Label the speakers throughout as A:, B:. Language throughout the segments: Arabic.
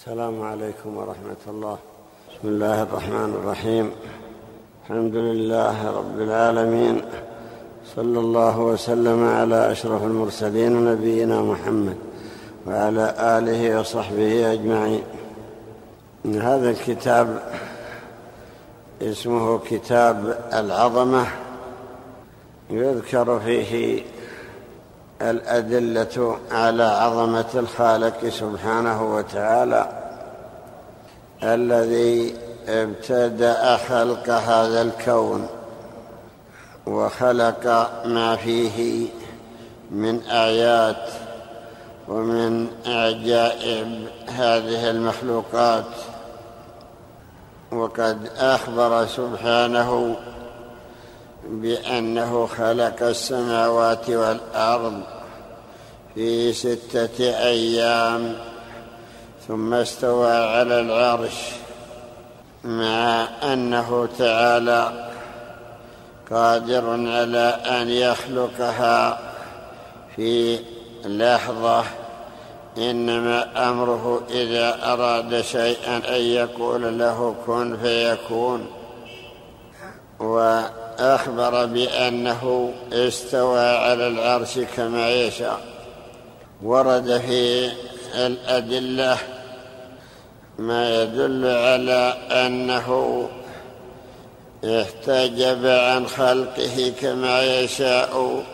A: السلام عليكم ورحمة الله. بسم الله الرحمن الرحيم. الحمد لله رب العالمين. صلى الله وسلم على أشرف المرسلين نبينا محمد وعلى آله وصحبه أجمعين. هذا الكتاب اسمه كتاب العظمة. يذكر فيه الأدلة على عظمة الخالق سبحانه وتعالى الذي ابتدأ خلق هذا الكون وخلق ما فيه من آيات ومن عجائب هذه المخلوقات وقد أخبر سبحانه بأنه خلق السماوات والأرض في ستة أيام ثم استوى على العرش مع أنه تعالى قادر على أن يخلقها. في لحظة إنما أمره إذا أراد شيئا أن يقول له كن فيكون. و أخبر بأنه استوى على العرش كما يشاء. ورد في الأدلة ما يدل على أنه احتجب عن خلقه كما يشاء.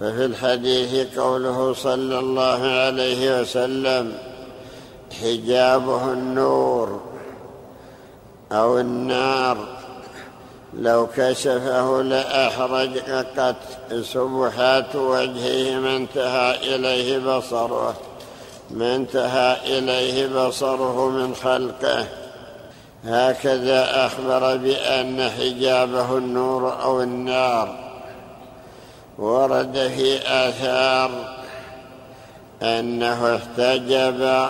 A: ففي الحديث قوله صلى الله عليه وسلم حجابه النور أو النار. لو كشفه لأحرقت سبحات وجهه ما انتهى إليه بصره ما انتهى إليه بصره من خلقه. هكذا أخبر بأن حجابه النور أو النار. ورد في آثار أنه احتجب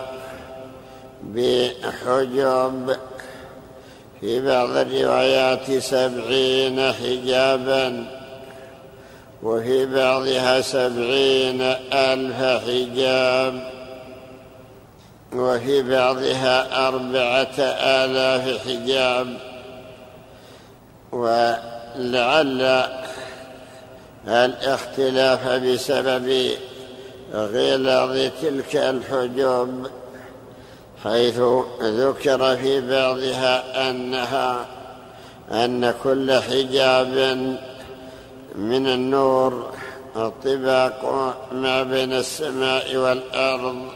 A: بحجب في بعض الروايات سبعين حجابا وفي بعضها سبعين ألف حجاب وفي بعضها أربعة آلاف حجاب. ولعل الاختلاف بسبب غلاظ تلك الحجوب حيث ذكر في بعضها أنها أن كل حجاب من النور الطباق ما بين السماء والأرض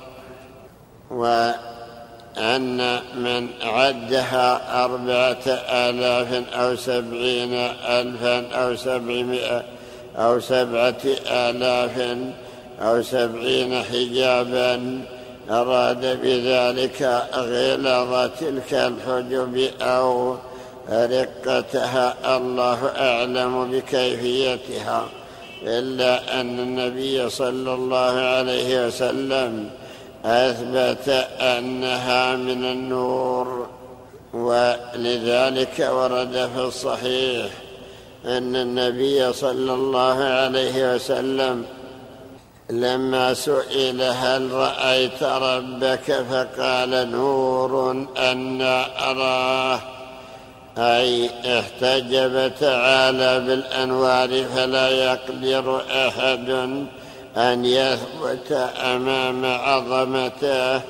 A: وأن من عدها أربعة آلاف أو سبعين ألفا أو سبعمائة أو سبعة آلاف أو سبعين حجابا أراد بذلك غلظ تلك الحجب أو رقتها. الله أعلم بكيفيتها إلا أن النبي صلى الله عليه وسلم أثبت أنها من النور ولذلك ورد في الصحيح أن النبي صلى الله عليه وسلم لما سئل هل رأيت ربك فقال نور أنا أراه. أي احتجب تعالى بالأنوار فلا يقدر أحد أن يثبت أمام عظمته.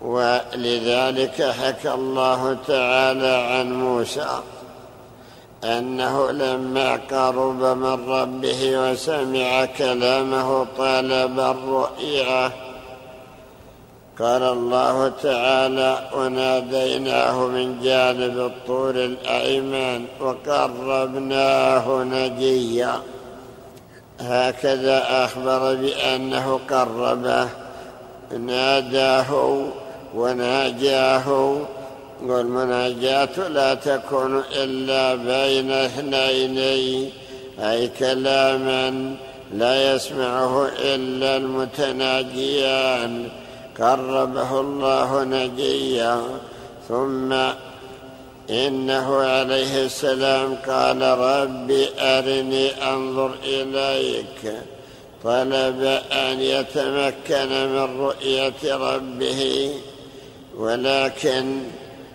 A: ولذلك حكى الله تعالى عن موسى. أنه لما قرب من ربه وسمع كلامه طالب الرؤيا. قال الله تعالى وناديناه من جانب الطور الأيمن وقربناه نجيا. هكذا أخبر بأنه قربه. ناداه وناجاه والمناجاة لا تكون إلا بين اثنين أي كلاما لا يسمعه إلا المتناجيان. قربه الله نجيا. ثم إنه عليه السلام قال رب أرني أنظر إليك. طلب أن يتمكن من رؤية ربه ولكن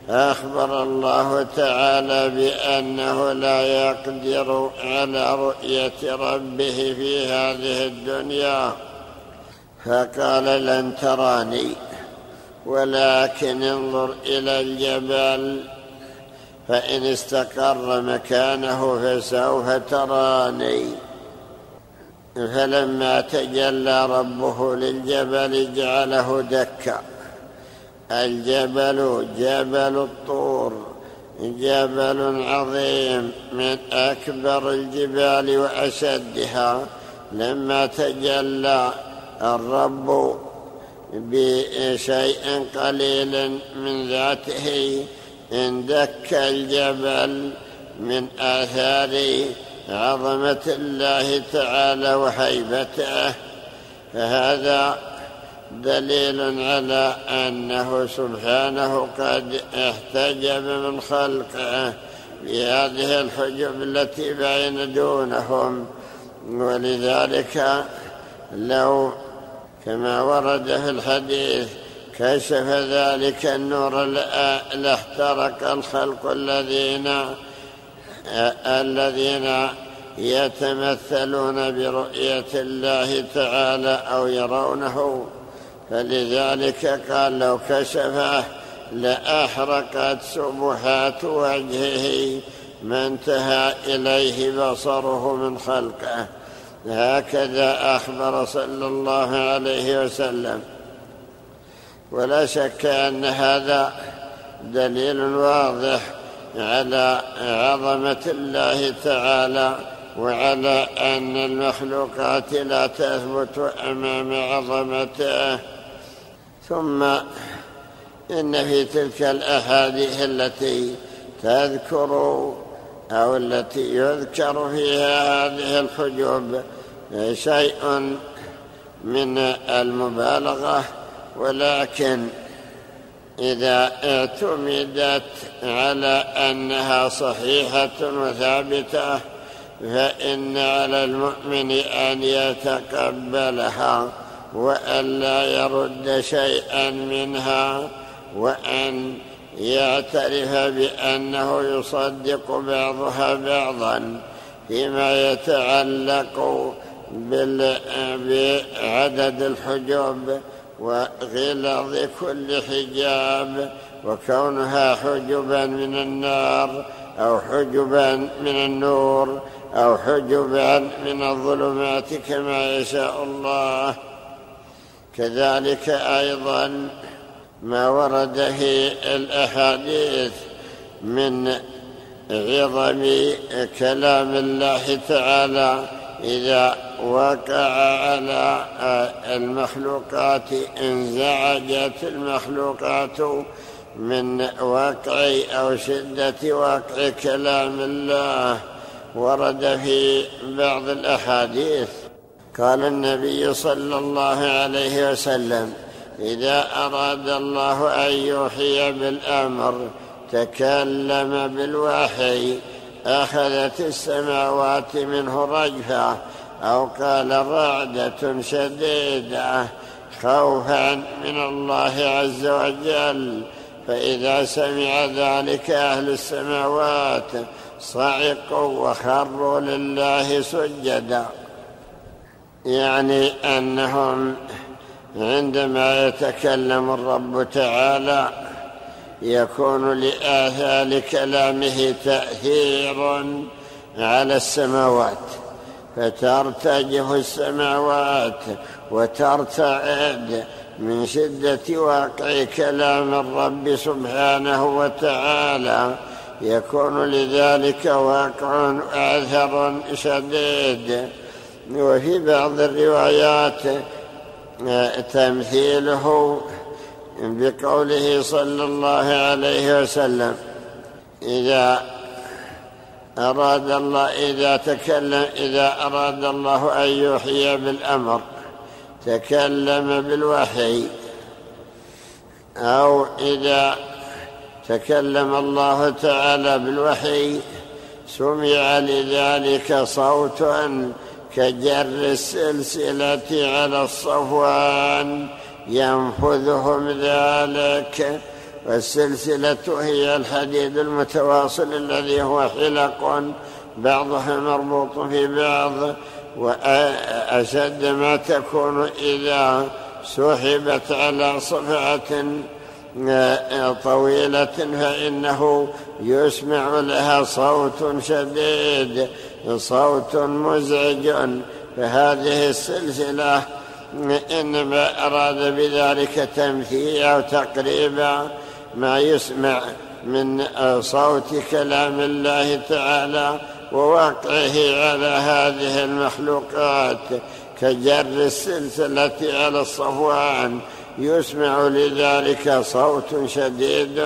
A: أخبر الله تعالى بأنه لا يقدر على رؤية ربه في هذه الدنيا. فقال لن تراني ولكن انظر إلى الجبل فإن استقر مكانه فسوف تراني. فلما تجلى ربه للجبل جعله دكا. الجبل جبل الطور جبل عظيم من أكبر الجبال وأشدها. لما تجلى الرب بشيء قليل من ذاته اندك الجبل من آثار عظمة الله تعالى وهيبته. فهذا دليل على أنه سبحانه قد احتجب من خلقه بهذه الحجب التي بين دونهم. ولذلك لو كما ورد في الحديث كشف ذلك النور لاحترق الخلق الذين الذين يتمثلون برؤية الله تعالى أو يرونه. فلذلك قال لو كشفه لأحرقت سبحات وجهه ما انتهى إليه بصره من خلقه. هكذا أخبر صلى الله عليه وسلم. ولا شك أن هذا دليل واضح على عظمة الله تعالى وعلى أن المخلوقات لا تثبت أمام عظمته. ثم إن في تلك الأحاديث التي تذكر أو التي يذكر فيها هذه الحجوب شيء من المبالغة ولكن إذا اعتمدت على أنها صحيحة وثابتة فإن على المؤمن أن يتقبلها. وأن لا يرد شيئا منها وأن يعترف بأنه يصدق بعضها بعضا فيما يتعلق بعدد الحجوب وغلظ كل حجاب وكونها حجبا من النار أو حجبا من النور أو حجبا من الظلمات كما يشاء الله. كذلك أيضا ما ورد في الأحاديث من عظم كلام الله تعالى إذا وقع على المخلوقات انزعجت المخلوقات من وقع أو شدة وقع كلام الله ورد في بعض الأحاديث. قال النبي صلى الله عليه وسلم إذا أراد الله أن يوحي بالأمر تكلم بالوحي أخذت السماوات منه رجفة أو قال رعدة شديدة خوفا من الله عز وجل فإذا سمع ذلك أهل السماوات صعقوا وخروا لله سجدا. يعني أنهم عندما يتكلم الرب تعالى يكون لآثار كلامه تأثير على السماوات فترتجف السماوات وترتعد من شدة واقع كلام الرب سبحانه وتعالى يكون لذلك واقع أثر شديد. وفي بعض الروايات تمثيله بقوله صلى الله عليه وسلم إذا أراد الله إذا تكلم إذا أراد الله أن يوحي بالأمر تكلم بالوحي أو إذا تكلم الله تعالى بالوحي سمع لذلك صوت كجر السلسلة على الصفوان ينفذهم ذلك. والسلسلة هي الحديد المتواصل الذي هو حلق بعضها مربوط في بعض وأشد ما تكون إذا سحبت على صفعة طويلة فإنه يسمع لها صوت شديد. صوت مزعج. فهذه السلسلة إنما أراد بذلك تمثيل أو تقريبا ما يسمع من صوت كلام الله تعالى ووقعه على هذه المخلوقات. كجر السلسلة على الصفوان يسمع لذلك صوت شديد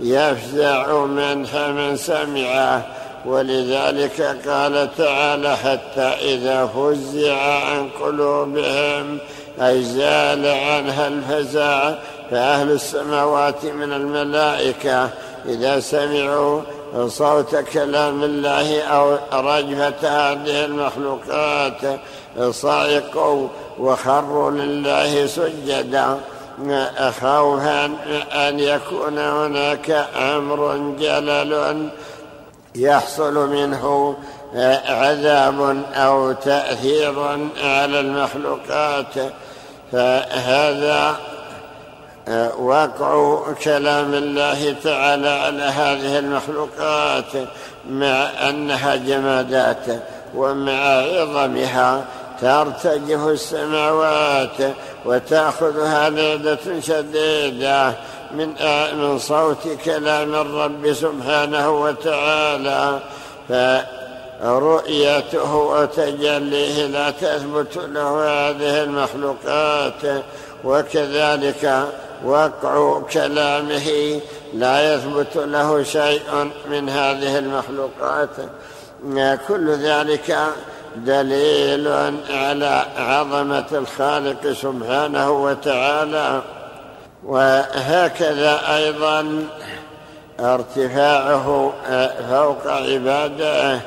A: يفزع من من سمعه. ولذلك قال تعالى حتى إذا فزع عن قلوبهم أي زال عنها الفزع فأهل السماوات من الملائكة إذا سمعوا صوت كلام الله أو رجفة هذه المخلوقات صعقوا وخروا لله سجدا خوفا أن يكون هناك أمر جلل يحصل منه عذاب أو تأثير على المخلوقات فهذا وقع كلام الله تعالى على هذه المخلوقات مع أنها جمادات ومع عظمها ترتجف السماوات وتأخذها لعدة شديدة. من من صوت كلام الرب سبحانه وتعالى فرؤيته وتجليه لا تثبت له هذه المخلوقات وكذلك وقع كلامه لا يثبت له شيء من هذه المخلوقات. كل ذلك دليل على عظمة الخالق سبحانه وتعالى. وهكذا أيضا ارتفاعه فوق عباده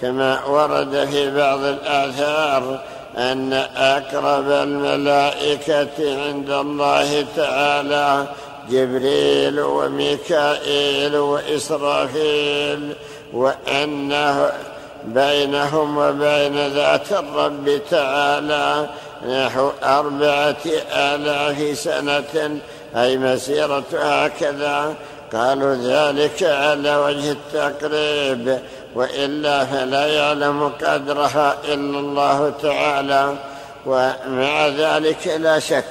A: كما ورد في بعض الآثار أن أقرب الملائكة عند الله تعالى جبريل وميكائيل وإسرافيل وأنه بينهم وبين ذات الرب تعالى نحو أربعة آلاف سنة أي مسيرة هكذا؟ قالوا ذلك على وجه التقريب وإلا فلا يعلم قدرها إلا الله تعالى. ومع ذلك لا شك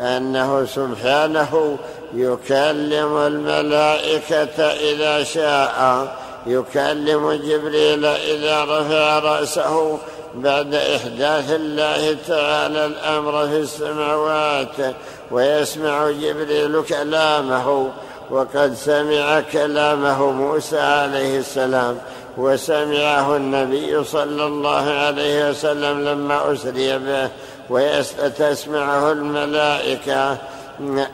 A: أنه سبحانه يكلم الملائكة إذا شاء. يكلم جبريل إذا رفع رأسه بعد إحداث الله تعالى الأمر في السماوات. ويسمع جبريل كلامه وقد سمع كلامه موسى عليه السلام وسمعه النبي صلى الله عليه وسلم لما أسري به وتسمعه الملائكة.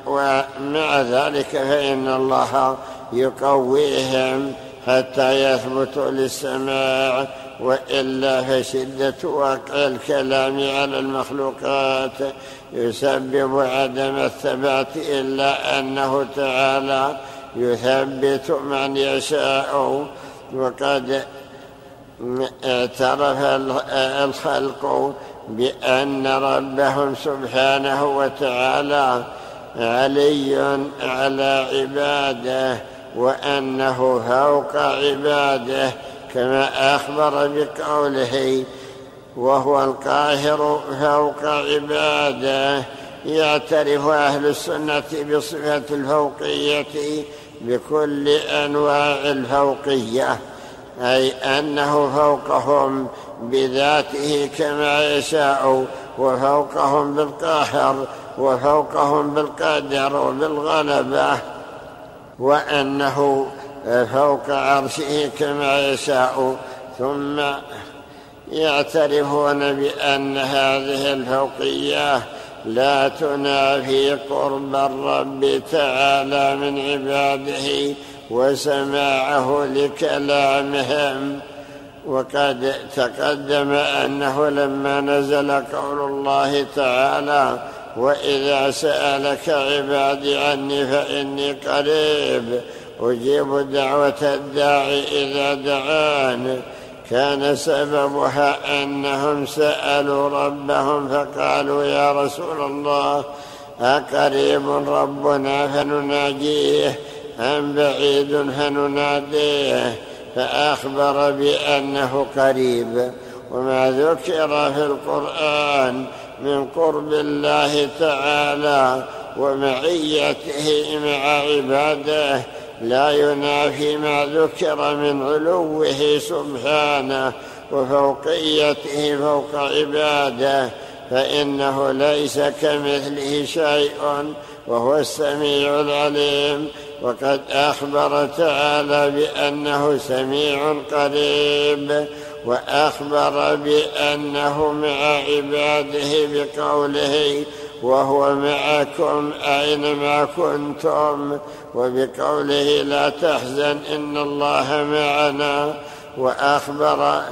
A: ومع ذلك فإن الله يقويهم حتى يثبت للسماع وإلا فشدة وقع الكلام على المخلوقات يسبب عدم الثبات إلا أنه تعالى يثبت من يشاء. وقد اعترف الخلق بأن ربهم سبحانه وتعالى علي على عباده وأنه فوق عباده. كما أخبر بقوله وهو القاهر فوق عباده يعترف أهل السنة بصفة الفوقية بكل أنواع الفوقية أي أنه فوقهم بذاته كما يشاء وفوقهم بالقهر وفوقهم بالقدر وبالغلبة وأنه فوق عرشه كما يشاء ثم يعترفون بأن هذه الفوقية لا تنافي قرب الرب تعالى من عباده وسماعه لكلامهم. وقد تقدم أنه لما نزل قول الله تعالى وإذا سألك عبادي عني فإني قريب أجيب دعوة الداعي إذا دعان. كان سببها أنهم سألوا ربهم فقالوا يا رسول الله أقريب ربنا فنناجيه أم بعيد فنناديه؟ فأخبر بأنه قريب. وما ذكر في القرآن من قرب الله تعالى ومعيته مع عباده لا ينافي ما ذكر من علوه سبحانه وفوقيته فوق عباده فإنه ليس كمثله شيء وهو السميع العليم. وقد أخبر تعالى بأنه سميع قريب وأخبر بأنه مع عباده بقوله وهو معكم أينما كنتم وبقوله لا تحزن إن الله معنا وأخبر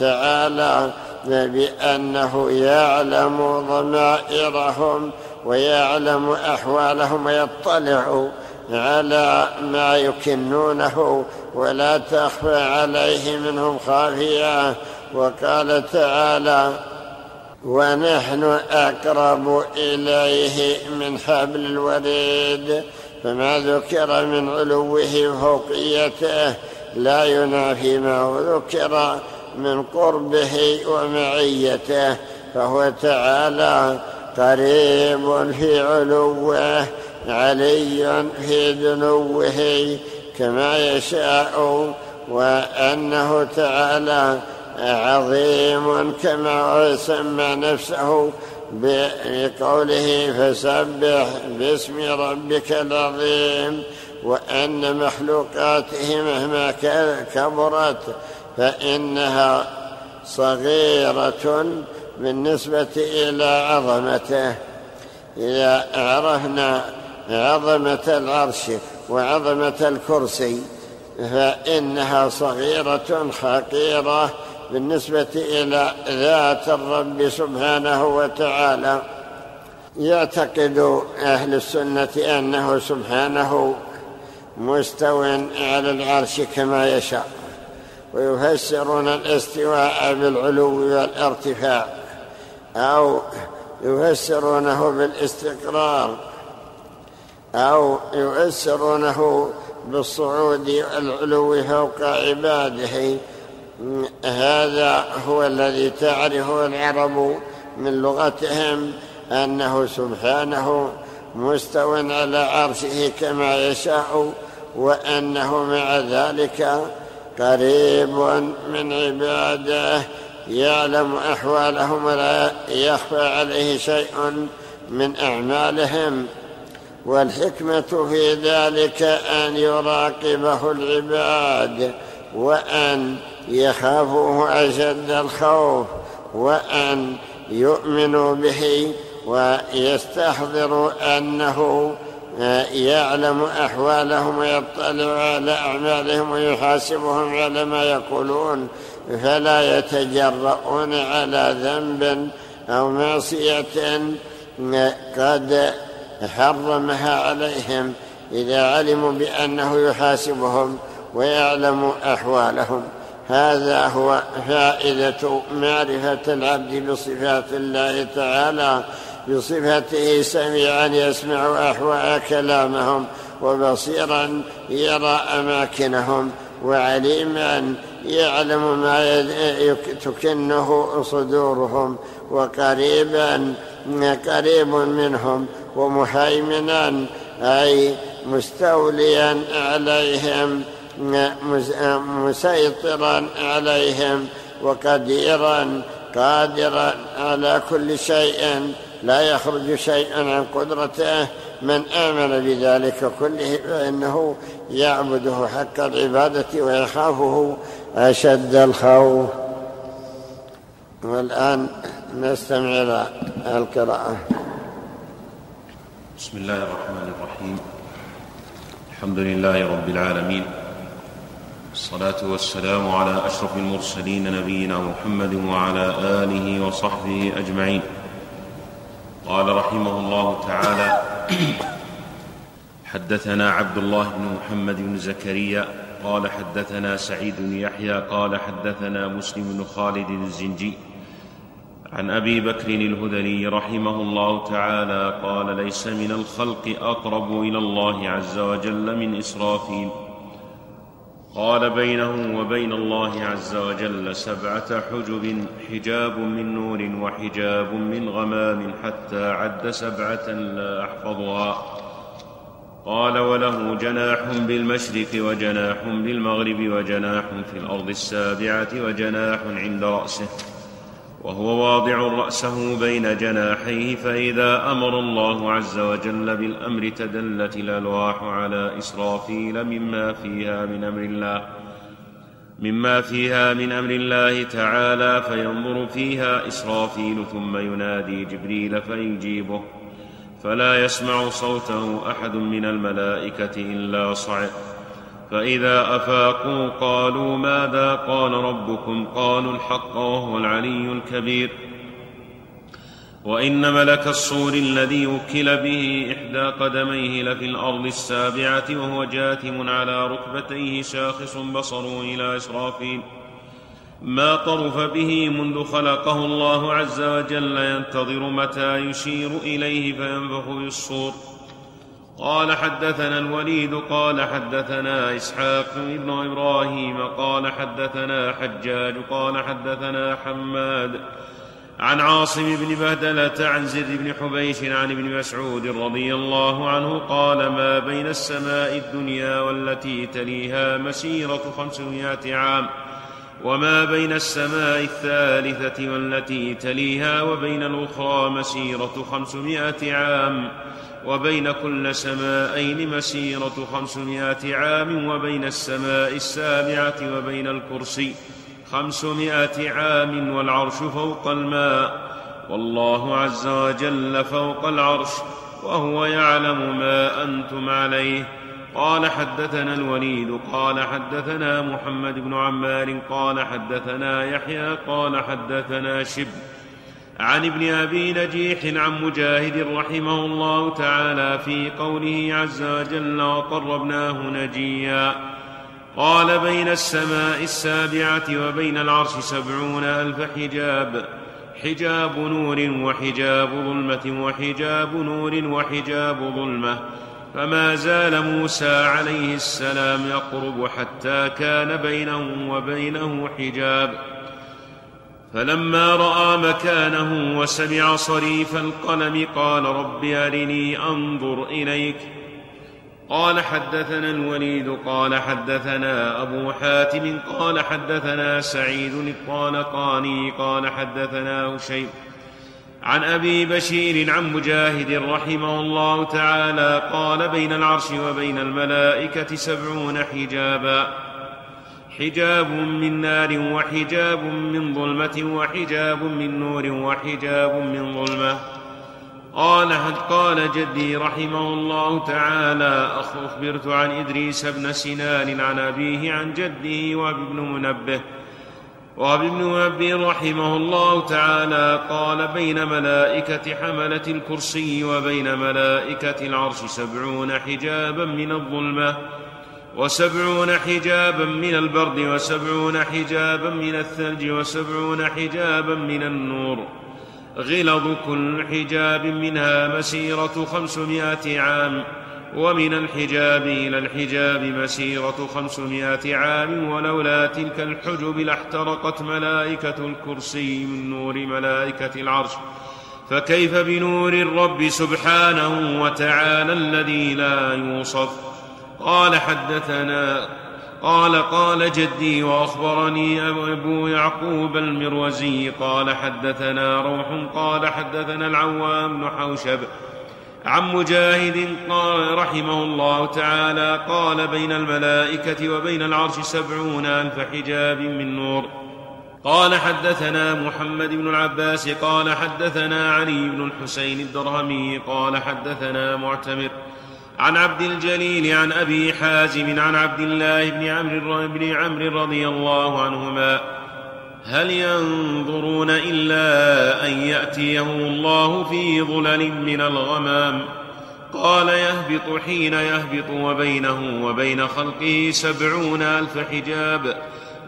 A: تعالى بأنه يعلم ضمائرهم ويعلم أحوالهم ويطلع على ما يكنونه ولا تخفى عليه منهم خافية. وقال تعالى ونحن أقرب إليه من حبل الوريد. فما ذكر من علوه وفوقيته لا ينافي ما ذكر من قربه ومعيته فهو تعالى قريب في علوه علي في دنوه كما يشاء وأنه تعالى عظيم كما سمى نفسه بقوله فسبح باسم ربك العظيم وأن مخلوقاته مهما كبرت فإنها صغيرة بالنسبة إلى عظمته. إذا عرفنا عظمة العرش وعظمة الكرسي فإنها صغيرة حقيره بالنسبة إلى ذات الرب سبحانه وتعالى. يعتقد أهل السنة أنه سبحانه مستو على العرش كما يشاء ويفسرون الاستواء بالعلو والارتفاع أو يفسرونه بالاستقرار أو يفسرونه بالصعود والعلو فوق عباده. هذا هو الذي تعرفه العرب من لغتهم أنه سبحانه مستو على عرشه كما يشاء وأنه مع ذلك قريب من عباده يعلم أحوالهم ولا يخفى عليه شيء من أعمالهم. والحكمة في ذلك أن يراقبه العباد وأن يخافوه أشد الخوف وأن يؤمنوا به ويستحضروا أنه يعلم أحوالهم ويطلع على أعمالهم ويحاسبهم على ما يقولون فلا يتجرؤون على ذنب أو معصية قد حرمها عليهم إذا علموا بأنه يحاسبهم ويعلم أحوالهم. هذا هو فائدة معرفة العبد بصفات الله تعالى. بصفته سميعا يسمع أحوال كلامهم وبصيرا يرى أماكنهم وعليما يعلم ما تكنه صدورهم وقريبا قريب منهم ومهيمنا أي مستوليا عليهم. مسيطرا عليهم وقديرا قادرا على كل شيء. لا يخرج شيئا عن قدرته. من آمن بذلك كله فإنه يعبده حق العبادة ويخافه أشد الخوف. والآن نستمع إلى القراءة.
B: بسم الله الرحمن الرحيم. الحمد لله رب العالمين. الصلاة والسلام على أشرف المرسلين نبينا محمد وعلى آله وصحبه أجمعين. قال رحمه الله تعالى حدثنا عبد الله بن محمد بن زكريا قال حدثنا سعيد بن يحيى قال حدثنا مسلم بن خالد الزنجي. عن أبي بكر الهذلي رحمه الله تعالى قال ليس من الخلق أقرب إلى الله عز وجل من إسرافيل. قال بينه وبين الله عز وجل سبعة حجب حجاب من نور وحجاب من غمام حتى عد سبعة لا أحفظها. قال وله جناح بالمشرق وجناح بالمغرب وجناح في الأرض السابعة وجناح عند رأسه. وهو واضع رأسه بين جناحيه فإذا أمر الله عز وجل بالأمر تدلت الألواح على إسرافيل مما فيها من أمر الله مما فيها من أمر الله تعالى فينظر فيها إسرافيل ثم ينادي جبريل فيجيبه فلا يسمع صوته أحد من الملائكة إلا صعق. فإذا أفاقوا قالوا ماذا قال ربكم؟ قالوا الحق وهو العلي الكبير. وإن ملك الصور الذي وكل به إحدى قدميه لفي الأرض السابعة وهو جاثم على ركبتيه شاخص بصره إلى إسرافيل. ما طرف به منذ خلقه الله عز وجل ينتظر متى يشير إليه فينفخ بالصور قال حدثنا الوليد قال حدثنا إسحاق بن إبراهيم قال حدثنا حجاج قال حدثنا حماد. عن عاصم بن بهدلة عن زر بن حبيش عن ابن مسعود رضي الله عنه قال ما بين السماء الدنيا والتي تليها مسيرة خمسمائة عام وما بين السماء الثالثة والتي تليها وبين الأخرى مسيرة خمسمائة عام وبين كل سماءين مسيرة خمسمائة عام وبين السماء السابعة وبين الكرسي خمسمائة عام والعرش فوق الماء. والله عز وجل فوق العرش وهو يعلم ما أنتم عليه. قال حدثنا الوليد قال حدثنا محمد بن عمار قال حدثنا يحيى قال حدثنا شب عن ابن أبي نجيح عن مجاهد رحمه الله تعالى في قوله عز وجل وقربناه نجيا. قال بين السماء السابعة وبين العرش سبعون ألف حجاب. حجاب نور وحجاب ظلمة وحجاب نور وحجاب ظلمة. فما زال موسى عليه السلام يقرب حتى كان بينه وبينه حجاب. فلما رأى مكانه وسمع صريف القلم قال رب أرني أنظر إليك. قال حدثنا الوليد قال حدثنا أبو حاتم قال حدثنا سعيد الطالقاني قال حدثنا هشيم. عن أبي بشير عن مجاهد رحمه الله تعالى قال بين العرش وبين الملائكة سبعون حجابا. حجاب من نار وحجاب من ظلمة وحجاب من نور وحجاب من ظلمة. قال قال جدي رحمه الله تعالى أخبرت عن إدريس بن سنان عن أبيه عن جده وابن منبه. وهب بن منبه رحمه الله تعالى قال بين ملائكة حملة الكرسي وبين ملائكة العرش سبعون حجابا من الظلمة. وسبعون حجابا من البرد وسبعون حجابا من الثلج وسبعون حجابا من النور. غلظ كل حجاب منها مسيرة خمسمائة عام ومن الحجاب إلى الحجاب مسيرة خمسمائة عام ولولا تلك الحجب لاحترقت ملائكة الكرسي من نور ملائكة العرش. فكيف بنور الرب سبحانه وتعالى الذي لا يوصف؟ قال حدثنا قال قال جدي وأخبرني أبو يعقوب المروزي قال حدثنا روح قال حدثنا العوام بن حوشب عن مجاهد قال رحمه الله تعالى قال بين الملائكة وبين العرش سبعون ألف حجاب من نور. قال حدثنا محمد بن العباس قال حدثنا علي بن الحسين الدرهمي قال حدثنا معتمر. عن عبد الجليل عن أبي حازم عن عبد الله بن عمرو بن عمرو رضي الله عنهما هل ينظرون إلا أن يأتيهم الله في ظلل من الغمام؟ قال يهبط حين يهبط وبينه وبين خلقه سبعون ألف حجاب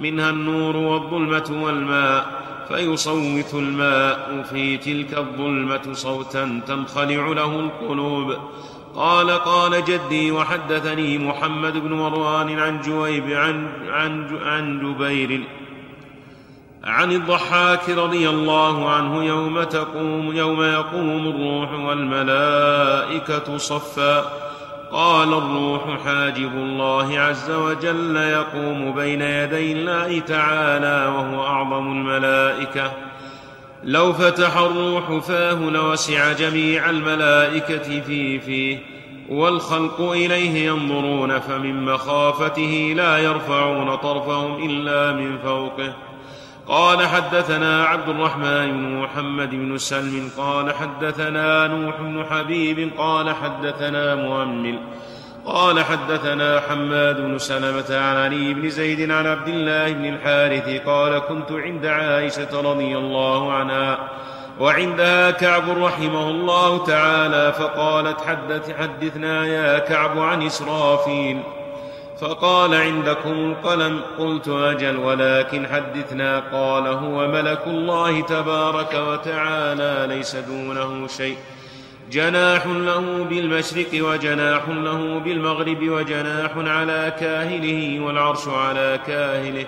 B: منها النور والظلمة والماء فيصوت الماء في تلك الظلمة صوتا تنخلع له القلوب. قال قال جدي وحدثني محمد بن مروان عن جويب عن, عن, عن جبير عن الضحاك رضي الله عنه يوم تقوم يوم يقوم الروح والملائكة صفا. قال الروح حاجب الله عز وجل يقوم بين يدي الله تعالى وهو أعظم الملائكة. لو فتح الروح فاه لوسع جميع الملائكة في فيه والخلق إليه ينظرون فمن مخافته لا يرفعون طرفهم إلا من فوقه. قال حدثنا عبد الرحمن بن محمد بن سلم قال حدثنا نوح بن حبيب قال حدثنا مؤمل. قال حدثنا حماد بن سلمة عن علي بن زيد عن عبد الله بن الحارث قال كنت عند عائشة رضي الله عنها وعندها كعب رحمه الله تعالى فقالت حدث حدثنا يا كعب عن إسرافيل. فقال عندكم القلم؟ قلت أجل ولكن حدثنا قال هو ملك الله تبارك وتعالى ليس دونه شيء. جناح له بالمشرق وجناح له بالمغرب وجناح على كاهله والعرش على كاهله.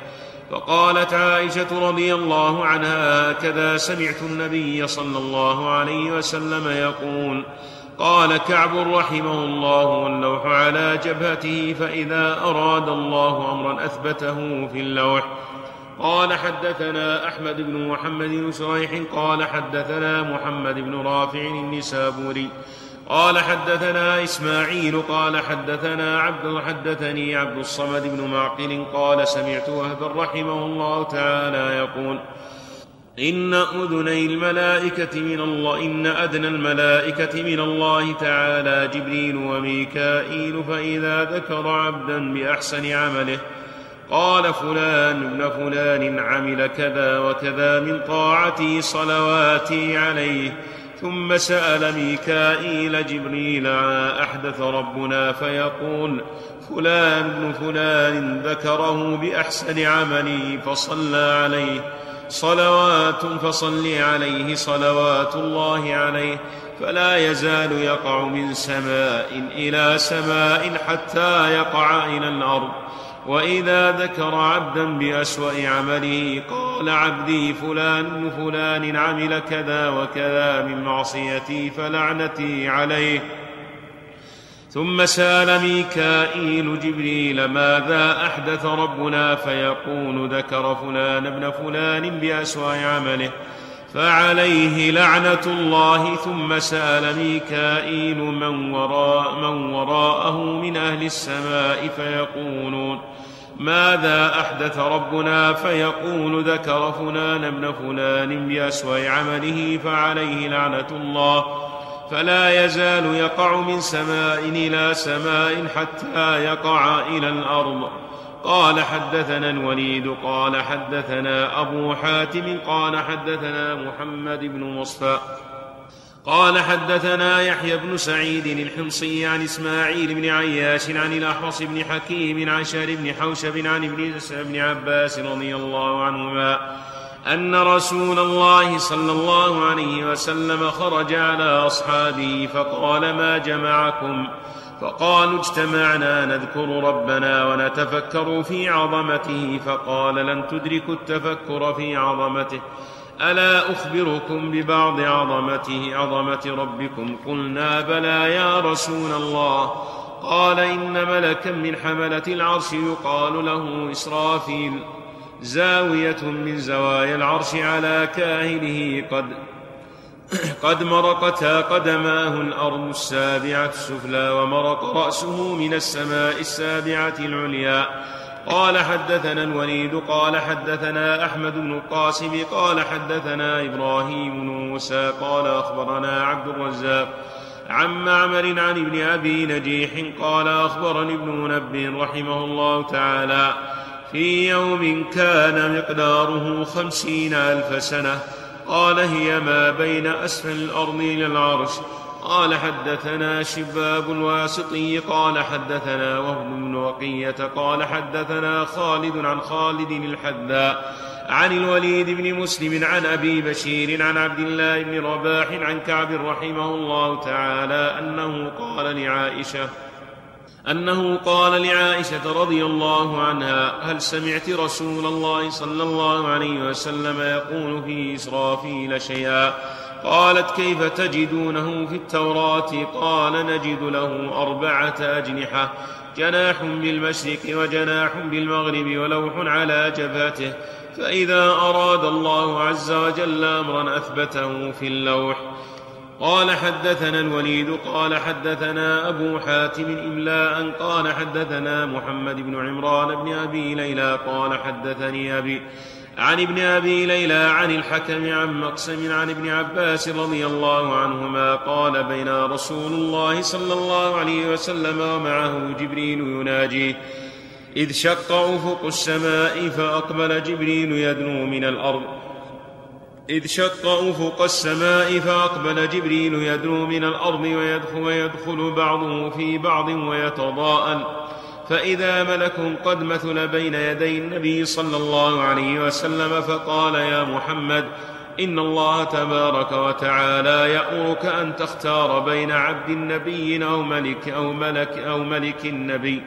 B: فقالت عائشة رضي الله عنها هكذا سمعت النبي صلى الله عليه وسلم يقول قال كعب رحمه الله واللوح على جبهته فإذا أراد الله أمرا أثبته في اللوح. قال حدثنا أحمد بن محمد بن شريح قال حدثنا محمد بن رافع النسابوري قال حدثنا إسماعيل قال حدثنا عبد حدثني عبد الصمد بن معقل قال سمعت وهبا رحمه الله تعالى يقول إن أذني الملائكة من الله إن أدنى الملائكة من الله تعالى جبريل وميكائيل فإذا ذكر عبدا بأحسن عمله قال فلان ابن فلان عمل كذا وكذا من طاعتي صلواتي عليه ثم سأل ميكائيل جبريل أحدث ربنا فيقول فلان ابن فلان ذكره بأحسن عملي فصلى عليه صلوات فصل عليه صلوات الله عليه فلا يزال يقع من سماء إلى سماء حتى يقع إلى الأرض. واذا ذكر عبدا باسوا عمله قال عبدي فلان فلان عمل كذا وكذا من معصيتي فلعنتي عليه ثم سال ميكائيل جبريل ماذا احدث ربنا فيقول ذكر فلان ابن فلان باسوا عمله فعليه لعنة الله ثم سأل ميكائيل من وراء من وراءه من أهل السماء فيقولون ماذا أحدث ربنا؟ فيقول ذكر فلان ابن فلان بأسوأ عمله فعليه لعنة الله فلا يزال يقع من سماء إلى سماء حتى يقع إلى الأرض. قال حدثنا الوليد قال حدثنا أبو حاتم قال حدثنا محمد بن مصفى قال حدثنا يحيى بن سعيد الحمصي عن إسماعيل بن عياش عن الأحوص بن حكيم عن شهر بن حوشب عن ابن بن عباس رضي الله عنهما أن رسول الله صلى الله عليه وسلم خرج على أصحابه فقال ما جمعكم؟ فقالوا اجتمعنا نذكر ربنا ونتفكر في عظمته فقال لن تدركوا التفكر في عظمته. ألا أخبركم ببعض عظمته عظمة ربكم؟ قلنا بلى يا رسول الله. قال إن ملكا من حملة العرش يقال له إسرافيل زاوية من زوايا العرش على كاهله قد قد مرقتا قدماه الأرض السابعة السفلى ومرق رأسه من السماء السابعة العليا. قال حدثنا الوليد قال حدثنا أحمد بن القاسم قال حدثنا إبراهيم بن موسى قال أخبرنا عبد الرزاق عن معمر عن ابن أبي نجيح قال أخبرني ابن منبه رحمه الله تعالى. في يوم كان مقداره خمسين ألف سنة قال هي ما بين أسفل الأرض إلى العرش. قال حدثنا شباب الواسطي قال حدثنا وهب بن وقية قال حدثنا خالد عن خالد الحذاء عن الوليد بن مسلم عن أبي بشير عن عبد الله بن رباح عن كعب رحمه الله تعالى أنه قال لعائشة أنه قال لعائشة رضي الله عنها هل سمعت رسول الله صلى الله عليه وسلم يقول في إسرافيل شيئا؟ قالت كيف تجدونه في التوراة؟ قال نجد له أربعة أجنحة جناح بالمشرق وجناح بالمغرب ولوح على جبهته فإذا أراد الله عز وجل أمرا أثبته في اللوح. قال حدثنا الوليد قال حدثنا أبو حاتم إملاء قال حدثنا محمد بن عمران بن أبي ليلى قال حدثني أبي عن ابن أبي ليلى عن الحكم عن مقسم عن ابن عباس رضي الله عنهما قال بين رسول الله صلى الله عليه وسلم ومعه جبريل يناجيه إذ شق أفق السماء فأقبل جبريل يدنو من الأرض إذ شق أفق السماء فأقبل جبريل يدنو من الأرض ويدخل, ويدخل بعضه في بعض ويتضاءل. فإذا ملك قد مثل بين يدي النبي صلى الله عليه وسلم فقال يا محمد إن الله تبارك وتعالى يأمرك أن تختار بين عبد النبي أو ملك أو ملك أو ملك النبي.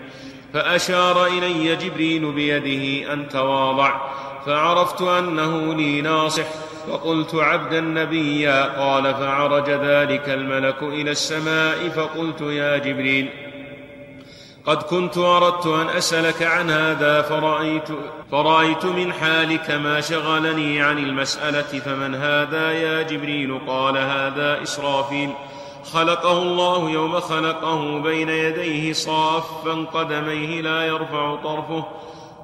B: فأشار إلي جبريل بيده أن تواضع فعرفت أنه لي ناصح. فقلت عبد النبي قال فعرج ذلك الملك إلى السماء فقلت يا جبريل قد كنت أردت أن أسألك عن هذا فرأيت, فرأيت من حالك ما شغلني عن المسألة فمن هذا يا جبريل؟ قال هذا إسرافيل. خلقه الله يوم خلقه بين يديه صافا قدميه لا يرفع طرفه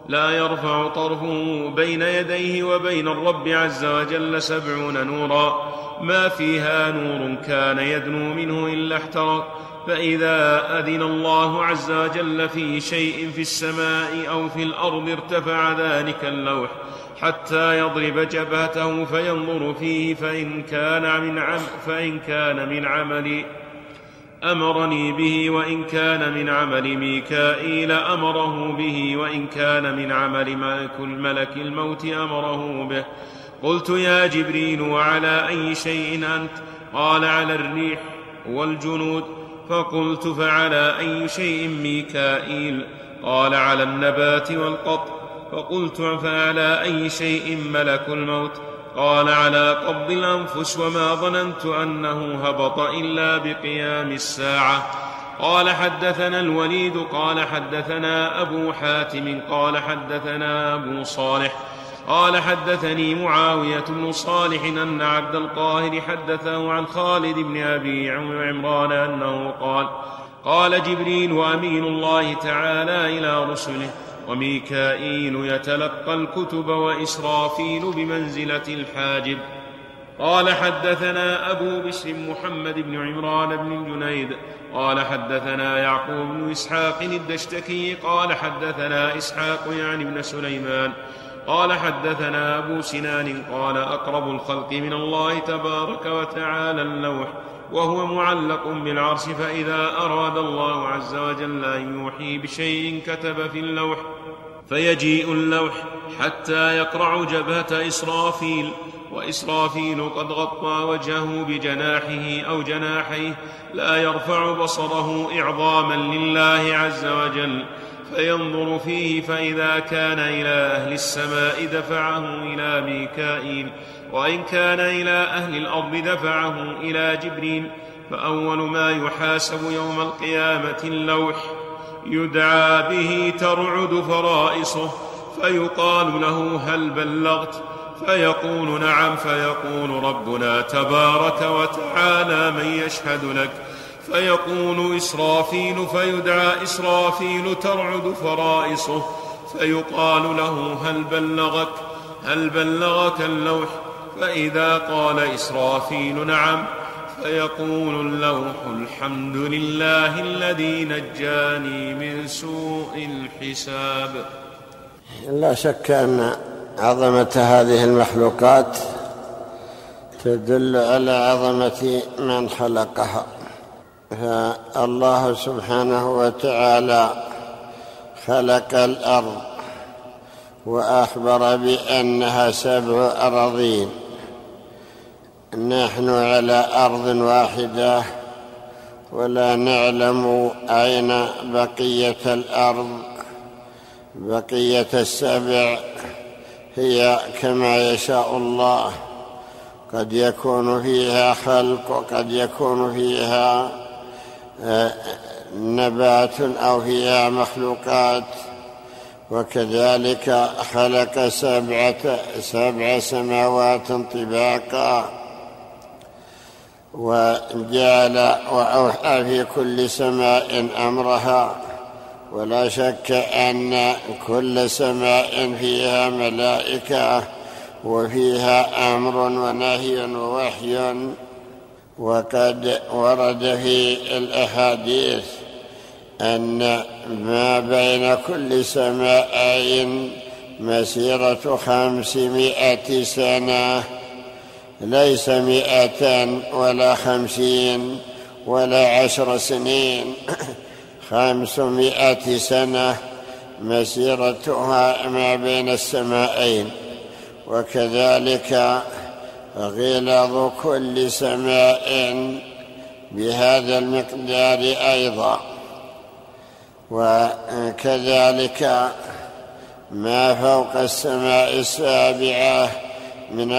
B: لا يرفع طرفه بين يديه وبين الرب عز وجل سبعون نورا. ما فيها نور كان يدنو منه إلا احترق. فإذا أذن الله عز وجل في شيء في السماء أو في الأرض ارتفع ذلك اللوح. حتى يضرب جبهته فينظر فيه فإن كان من عم فإن كان من عمل. أمرني به وإن كان من عمل ميكائيل أمره به وإن كان من عمل ملك الموت أمره به. قلت يا جبريل وعلى أي شيء أنت؟ قال على الريح والجنود. فقلت فعلى أي شيء ميكائيل؟ قال على النبات والقطر فقلت فعلى أي شيء ملك الموت؟ قال على قبض الأنفس وما ظننت أنه هبط إلا بقيام الساعة. قال حدثنا الوليد قال حدثنا أبو حاتم قال حدثنا أبو صالح. قال حدثني معاوية بن صالح أن عبد القاهر حدثه عن خالد بن أبي عمران أنه قال قال جبريل أمين الله تعالى إلى رسله. وميكائيل يتلقى الكتب وإسرافيل بمنزلة الحاجب. قال حدثنا أبو بشر محمد بن عمران بن جنيد. قال حدثنا يعقوب بن إسحاق الدشتكي. قال حدثنا إسحاق يعني بن سليمان. قال حدثنا أبو سنان. قال أقرب الخلق من الله تبارك وتعالى اللوح. وهو معلق بالعرش فإذا أراد الله عز وجل أن يوحي بشيء كتب في اللوح فيجيء اللوح حتى يقرع جبهة إسرافيل وإسرافيل قد غطى وجهه بجناحه أو جناحيه لا يرفع بصره إعظاما لله عز وجل فينظر فيه فإذا كان إلى أهل السماء دفعه إلى ميكائيل وإن كان إلى أهل الأرض دفعه إلى جبريل فأول ما يحاسب يوم القيامة اللوح يدعى به ترعد فرائصه فيقال له هل بلغت؟ فيقول نعم فيقول ربنا تبارك وتعالى من يشهد لك. فيقول إسرافيل فيدعى إسرافيل ترعد فرائصه فيقال له هل بلغك؟ هل بلغك اللوح؟ فإذا قال إسرافيل نعم فيقول اللوح الحمد لله الذي نجاني من سوء الحساب.
A: لا شك أن عظمة هذه المخلوقات تدل على عظمة من خلقها. فالله سبحانه وتعالى خلق الأرض وأخبر بأنها سبع أراضين. نحن على أرض واحدة ولا نعلم أين بقية الأرض. بقية السبع هي كما يشاء الله. قد يكون فيها خلق وقد يكون فيها آه، نبات أو فيها مخلوقات. وكذلك خلق سبعة سبع سماوات طباقا. وجعل وأوحى في كل سماء أمرها ولا شك أن كل سماء فيها ملائكة وفيها أمر ونهي ووحي وقد ورد في الأحاديث أن ما بين كل سماءين مسيرة خمسمائة سنة ليس مئة ولا خمسين ولا عشر سنين. خمسمائة سنة مسيرتها ما بين السماءين. وكذلك غلظ كل سماء بهذا المقدار أيضا. وكذلك ما فوق السماء السابعة من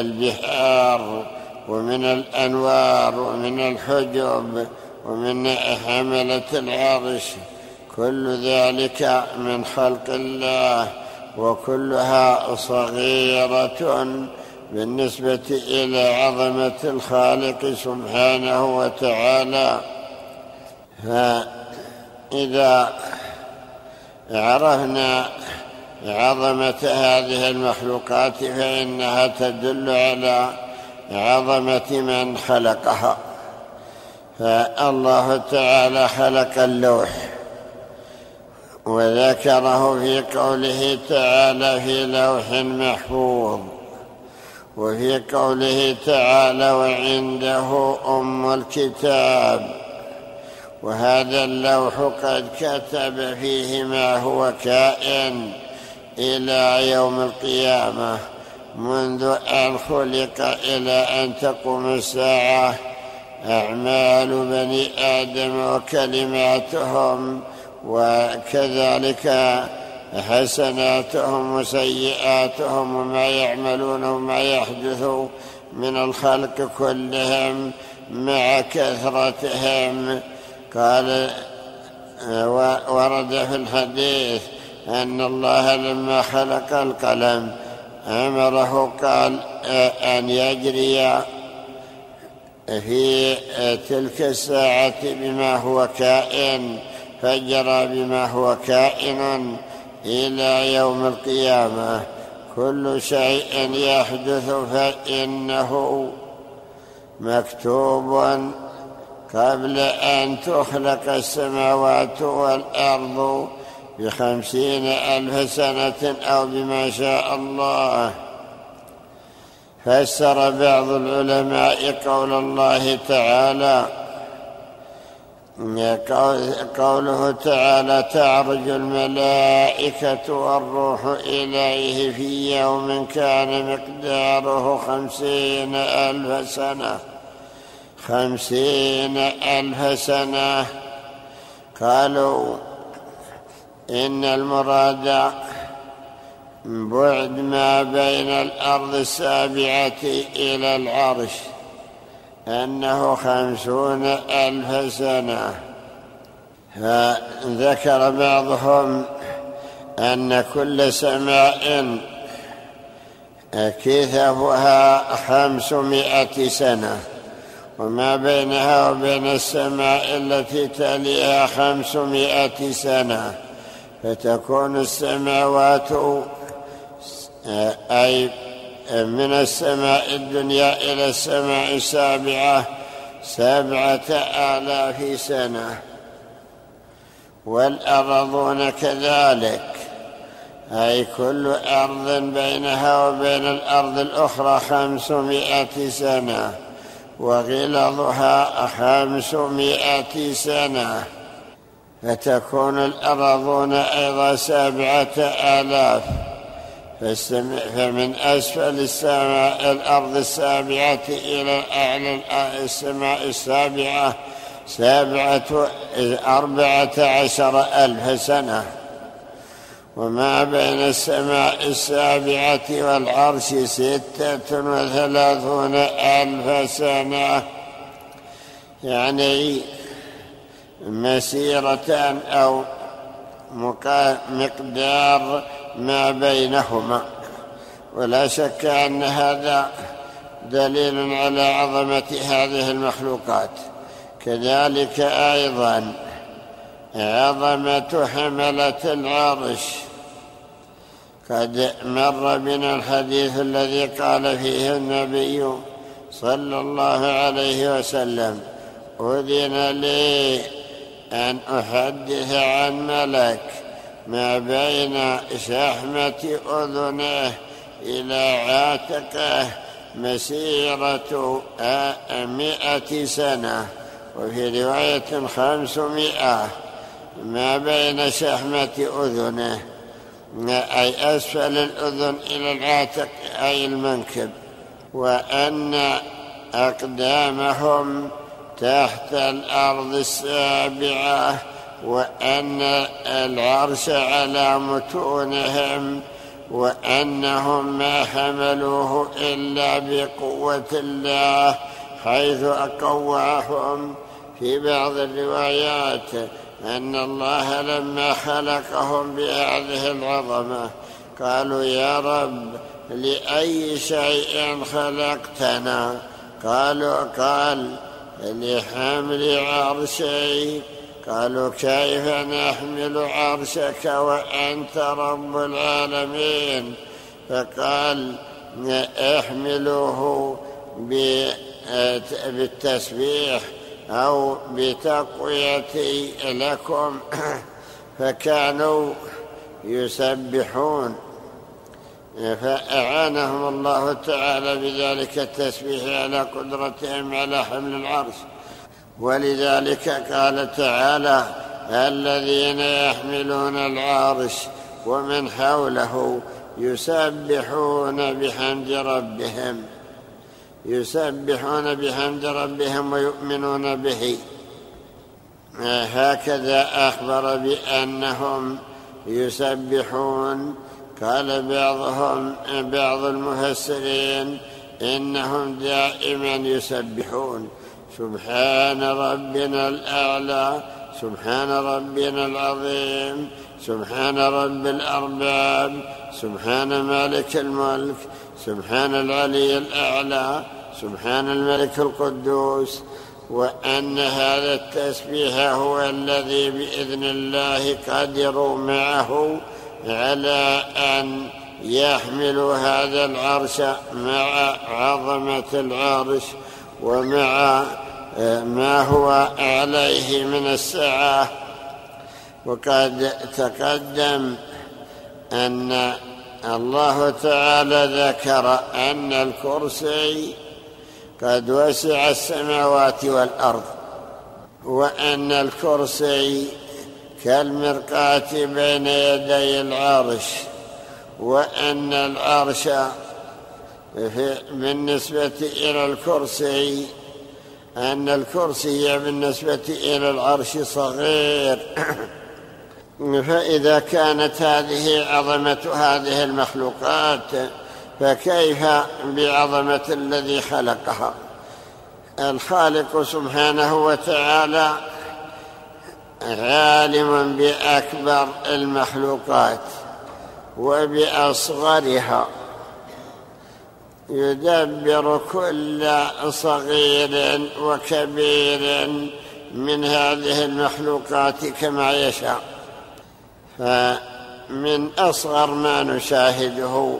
A: البحار ومن الأنوار ومن الحجب ومن حملة العرش. كل ذلك من خلق الله وكلها صغيرة بالنسبة إلى عظمة الخالق سبحانه وتعالى. فإذا عرفنا عظمة هذه المخلوقات فإنها تدل على عظمة من خلقها. فالله تعالى خلق اللوح وذكره في قوله تعالى في لوح محفوظ وفي قوله تعالى وعنده أم الكتاب. وهذا اللوح قد كتب فيه ما هو كائن. إلى يوم القيامة منذ أن خلق إلى أن تقوم الساعة. أعمال بني آدم وكلماتهم وكذلك حسناتهم وسيئاتهم وما يعملون وما يحدث من الخلق كلهم مع كثرتهم. قال ورد في الحديث أن الله لما خلق القلم أمره قال أن يجري في تلك الساعة بما هو كائن فجرى بما هو كائن إلى يوم القيامة. كل شيء يحدث فإنه مكتوب قبل أن تخلق السماوات والأرض بخمسين ألف سنة أو بما شاء الله. فسر بعض العلماء قول الله تعالى قوله تعالى تعرج الملائكة والروح إليه في يوم كان مقداره خمسين ألف سنة. خمسين ألف سنة. قالوا إن المراد بعد ما بين الأرض السابعة إلى العرش أنه خمسون ألف سنة. فذكر بعضهم أن كل سماء كثفها خمسمائة سنة وما بينها وبين السماء التي تليها خمسمائة سنة. فتكون السماوات أي من السماء الدنيا إلى السماء السابعة سبعة آلاف سنة. والأرضون كذلك. أي كل أرض بينها وبين الأرض الأخرى خمسمائة سنة وغلظها خمسمائة سنة. فتكون الأرضون أيضا سبعة آلاف. فمن أسفل السماء الأرض السابعة إلى أعلى السماء السابعة سبعة أربعة عشر ألف سنة. وما بين السماء السابعة والعرش ستة وثلاثون ألف سنة. يعني مسيرة أو مقدار ما بينهما. ولا شك أن هذا دليل على عظمة هذه المخلوقات. كذلك أيضا عظمة حملة العرش. قد مر بنا الحديث الذي قال فيه النبي صلى الله عليه وسلم أذن لي أن أحدث عن ملك ما بين شحمة أذنه إلى عاتقه مسيرة مئة سنة وفي رواية خمسمائة ما بين شحمة أذنه أي أسفل الأذن إلى العاتق أي المنكب وأن أقدامهم تحت الأرض السابعة وأن العرش على متونهم وأنهم ما حملوه إلا بقوة الله حيث أقوعهم في بعض الروايات أن الله لما خلقهم بهذه العظمة قالوا يا رب لأي شيء خلقتنا؟ قالوا قال لحمل عرشي. قالوا كيف نحمل عرشك وأنت رب العالمين؟ فقال احملوه بالتسبيح أو بتقويتي لكم. فكانوا يسبحون. فأعانهم الله تعالى بذلك التسبيح على قدرتهم على حمل العرش. ولذلك قال تعالى الذين يحملون العرش ومن حوله يسبحون بحمد ربهم يسبحون بحمد ربهم ويؤمنون به. هكذا أخبر بأنهم يسبحون قال بعضهم بعض المفسرين إنهم دائما يسبحون. سبحان ربنا الأعلى سبحان ربنا العظيم سبحان رب الأرباب سبحان مالك الملك سبحان العلي الأعلى سبحان الملك القدوس. وأن هذا التسبيح هو الذي بإذن الله قدروا معه على أن يحملوا هذا العرش مع عظمة العرش ومع ما هو عليه من السعة وقد تقدم أن الله تعالى ذكر أن الكرسي قد وسع السماوات والأرض وأن الكرسي كالمرقاة بين يدي العرش وأن العرش بالنسبة إلى الكرسي أن الكرسي بالنسبة إلى العرش صغير. فإذا كانت هذه عظمة هذه المخلوقات فكيف بعظمة الذي خلقها؟ الخالق سبحانه وتعالى عالم بأكبر المخلوقات وبأصغرها. يدبر كل صغير وكبير من هذه المخلوقات كما يشاء. فمن أصغر ما نشاهده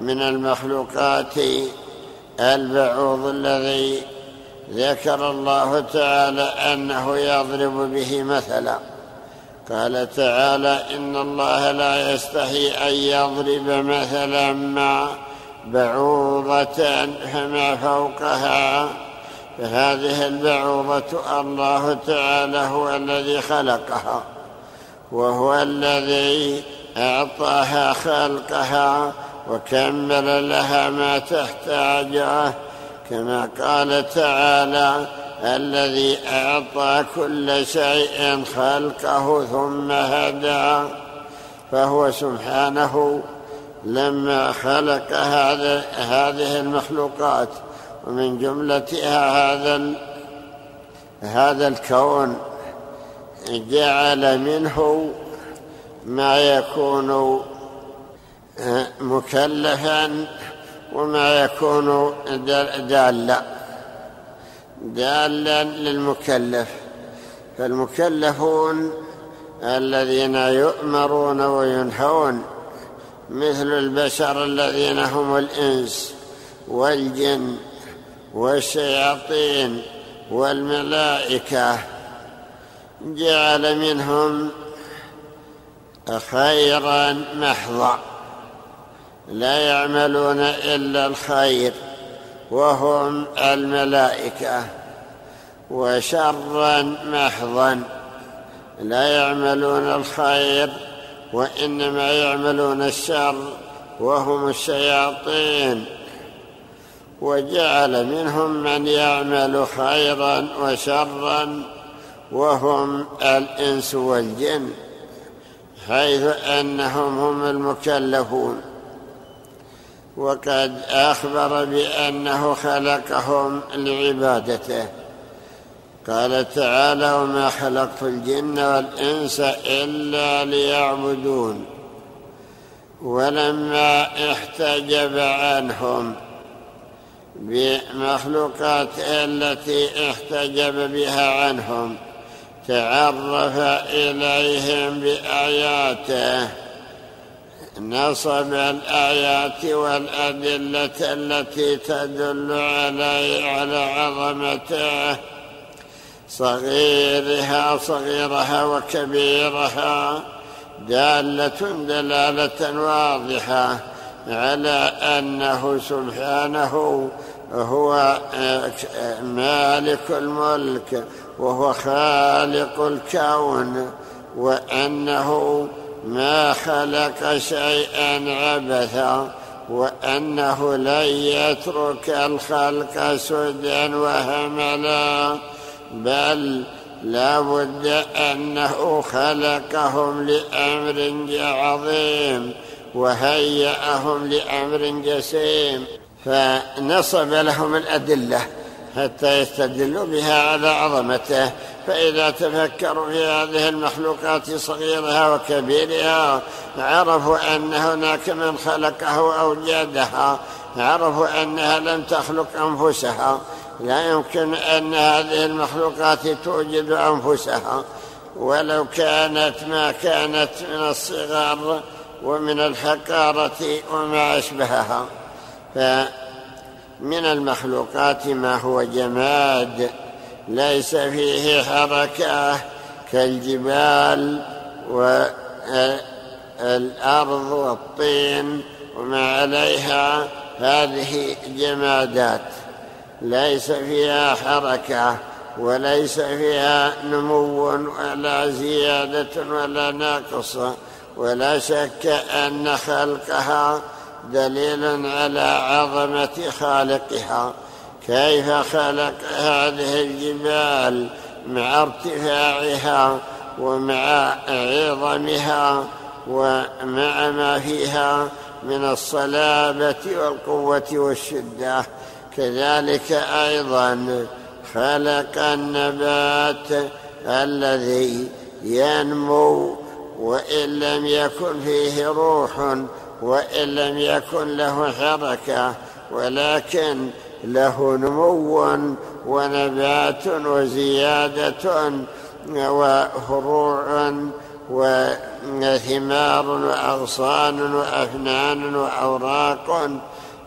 A: من المخلوقات البعوض الذي ذكر الله تعالى أنه يضرب به مثلا. قال تعالى إن الله لا يستحي أن يضرب مثلا ما بعوضة فما فوقها. فهذه البعوضة الله تعالى هو الذي خلقها وهو الذي أعطاها خلقها وكمل لها ما تحتاجه. كما قال تعالى الذي أعطى كل شيء خلقه ثم هدى فهو سبحانه لما خلق هذا هذه المخلوقات. ومن جملتها هذا هذا الكون. جعل منه ما يكون مكلفا وما يكون دالا. دالا للمكلف. فالمكلفون الذين يؤمرون وينهون مثل البشر الذين هم الإنس والجن والشياطين والملائكة. جعل منهم خيرا محضا. لا يعملون إلا الخير وهم الملائكة. وشرا محضا لا يعملون الخير وإنما يعملون الشر وهم الشياطين. وجعل منهم من يعمل خيرا وشرا وهم الإنس والجن حيث أنهم هم المكلفون. وقد أخبر بأنه خلقهم لعبادته. قال تعالى وما خلقت الجن والإنس إلا ليعبدون ولما احتجب عنهم بمخلوقات التي احتجب بها عنهم تعرف إليهم بآياته نصب الآيات والأدلة التي تدل علي على عظمته. صغيرها صغيرها وكبيرها دالة دلالة واضحة على أنه سبحانه هو مالك الملك وهو خالق الكون وأنه ما خلق شيئا عبثا وأنه لن يترك الخلق سدى وهملا بل لا بد أنه خلقهم لأمر عظيم وهيأهم لأمر جسيم. فنصب لهم الأدلة حتى يستدلوا بها على عظمته. فإذا تفكروا في هذه المخلوقات صغيرها وكبيرها عرفوا أن هناك من خلقها وأوجدها عرفوا أنها لم تخلق أنفسها. لا يمكن أن هذه المخلوقات توجد أنفسها. ولو كانت ما كانت من الصغار ومن الحقارة وما أشبهها. فمن المخلوقات ما هو جماد. ليس فيه حركة كالجبال والارض والطين وما عليها هذه جمادات. ليس فيها حركة وليس فيها نمو ولا زيادة ولا نقص. ولا شك أن خلقها دليل على عظمة خالقها. كيف خلق هذه الجبال مع ارتفاعها ومع عظمها ومع ما فيها من الصلابة والقوة والشدة؟ كذلك أيضا خلق النبات الذي ينمو وإن لم يكن فيه روح وإن لم يكن له حركة ولكن له نمو ونبات وزيادة وفروع ثمار وأغصان وأفنان وأوراق.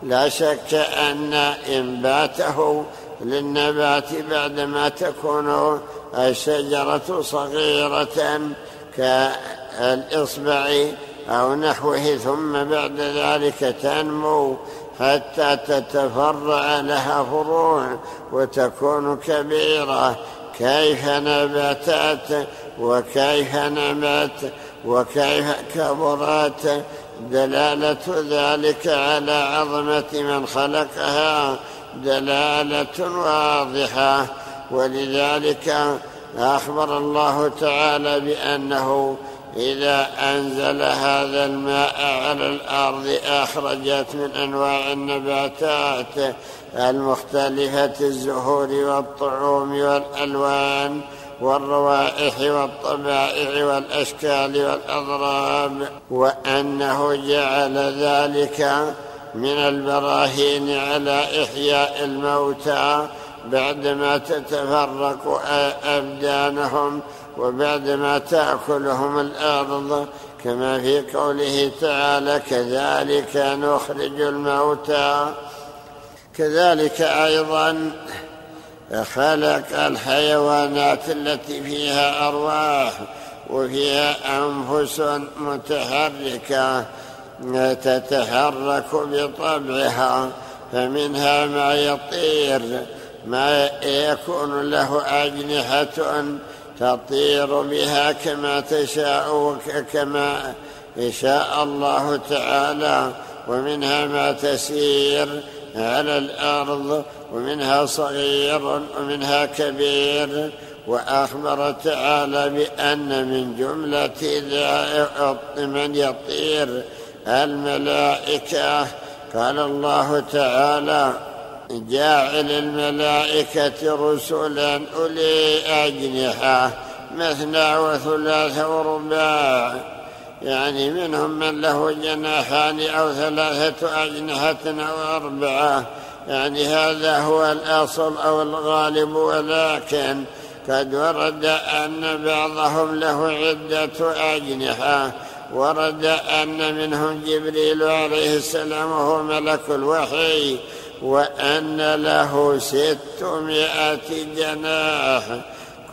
A: لا شك أن إنباته للنبات بعدما تكون الشجرة صغيرة كالإصبع أو نحوه ثم بعد ذلك تنمو. حتى تتفرع لها فروع وتكون كبيرة. كيف نبتت وكيف نمت وكيف كبرت؟ دلالة ذلك على عظمة من خلقها. دلالة واضحة. ولذلك أخبر الله تعالى بأنه إذا أنزل هذا الماء على الأرض أخرجت من أنواع النباتات المختلفة الزهور والطعوم والألوان والروائح والطبائع والأشكال والأضراب وأنه جعل ذلك من البراهين على إحياء الموتى بعدما تتفرق أبدانهم وبعدما تأكلهم الأرض كما في قوله تعالى كذلك نخرج الموتى. كذلك أيضا خلق الحيوانات التي فيها أرواح وفيها أنفس متحركة تتحرك بطبعها فمنها ما يطير ما يكون له أجنحة تطير بها كما تشاء وكما يشاء الله تعالى ومنها ما تسير على الأرض ومنها صغير ومنها كبير. وأخبر تعالى بأن من جملة من يطير الملائكة. قال الله تعالى جاعل الملائكة رسلا أولي أجنحة مثنى وثلاث ورباع. يعني منهم من له جناحان أو ثلاثة أجنحة أو أربعة. يعني هذا هو الأصل أو الغالب ولكن قد ورد أن بعضهم له عدة أجنحة. ورد أن منهم جبريل عليه السلام وهو ملك الوحي. وأن له ستمائة جناح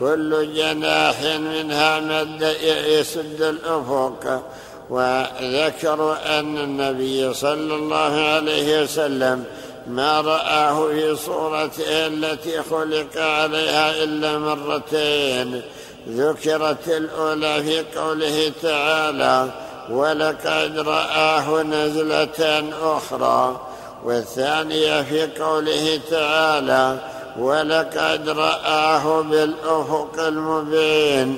A: كل جناح منها مد يسد الأفق. وذكروا أن النبي صلى الله عليه وسلم ما رآه في صورته التي خلق عليها إلا مرتين. ذكرت الأولى في قوله تعالى ولقد رآه نزلة أخرى والثانية في قوله تعالى ولقد رآه بالأفق المبين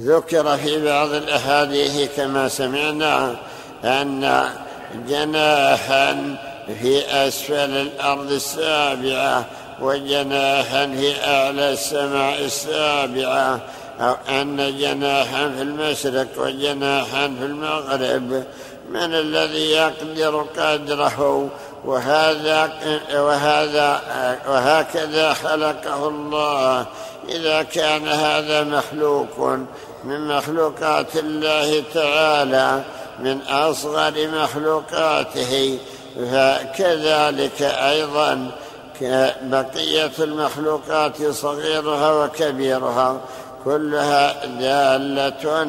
A: ذكر في بعض الأحاديث كما سمعنا أن جناحا في أسفل الأرض السابعة وجناحا في أعلى السماء السابعة أو أن جناحا في المشرق وجناحا في المغرب. من الذي يقدر قدره وهذا وهذا وهكذا خلقه الله. إذا كان هذا مخلوق من مخلوقات الله تعالى من أصغر مخلوقاته. فكذلك أيضا بقية المخلوقات صغيرها وكبيرها كلها دالة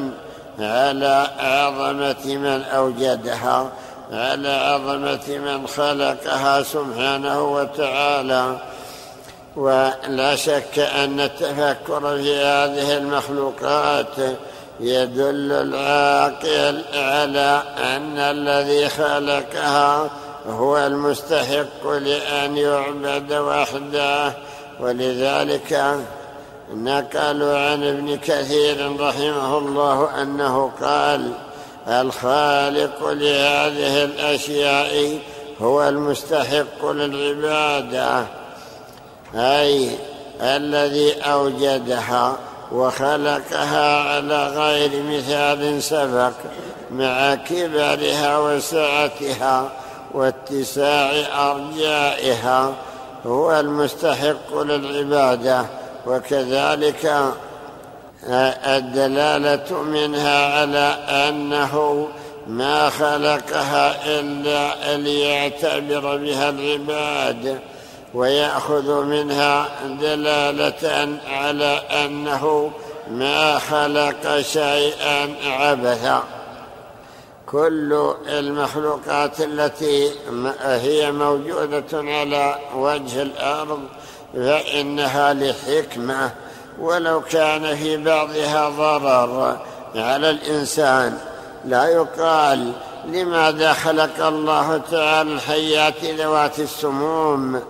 A: على عظمة من أوجدها على عظمة من خلقها سبحانه وتعالى. ولا شك أن التفكر في هذه المخلوقات يدل العاقل على أن الذي خلقها هو المستحق لأن يعبد وحده. ولذلك نقلوا عن ابن كثير رحمه الله أنه قال الخالق لهذه الأشياء هو المستحق للعبادة أي الذي أوجدها وخلقها على غير مثال سبق مع كبرها وسعتها واتساع أرجائها هو المستحق للعبادة. وكذلك الدلالة منها على أنه ما خلقها إلا ليعتبر بها العباد ويأخذ منها دلالة على أنه ما خلق شيئا عبثا. كل المخلوقات التي هي موجودة على وجه الأرض فانها لحكمة ولو كان في بعضها ضرر على الإنسان. لا يقال لماذا خلق الله تعالى الحيات ذوات السموم.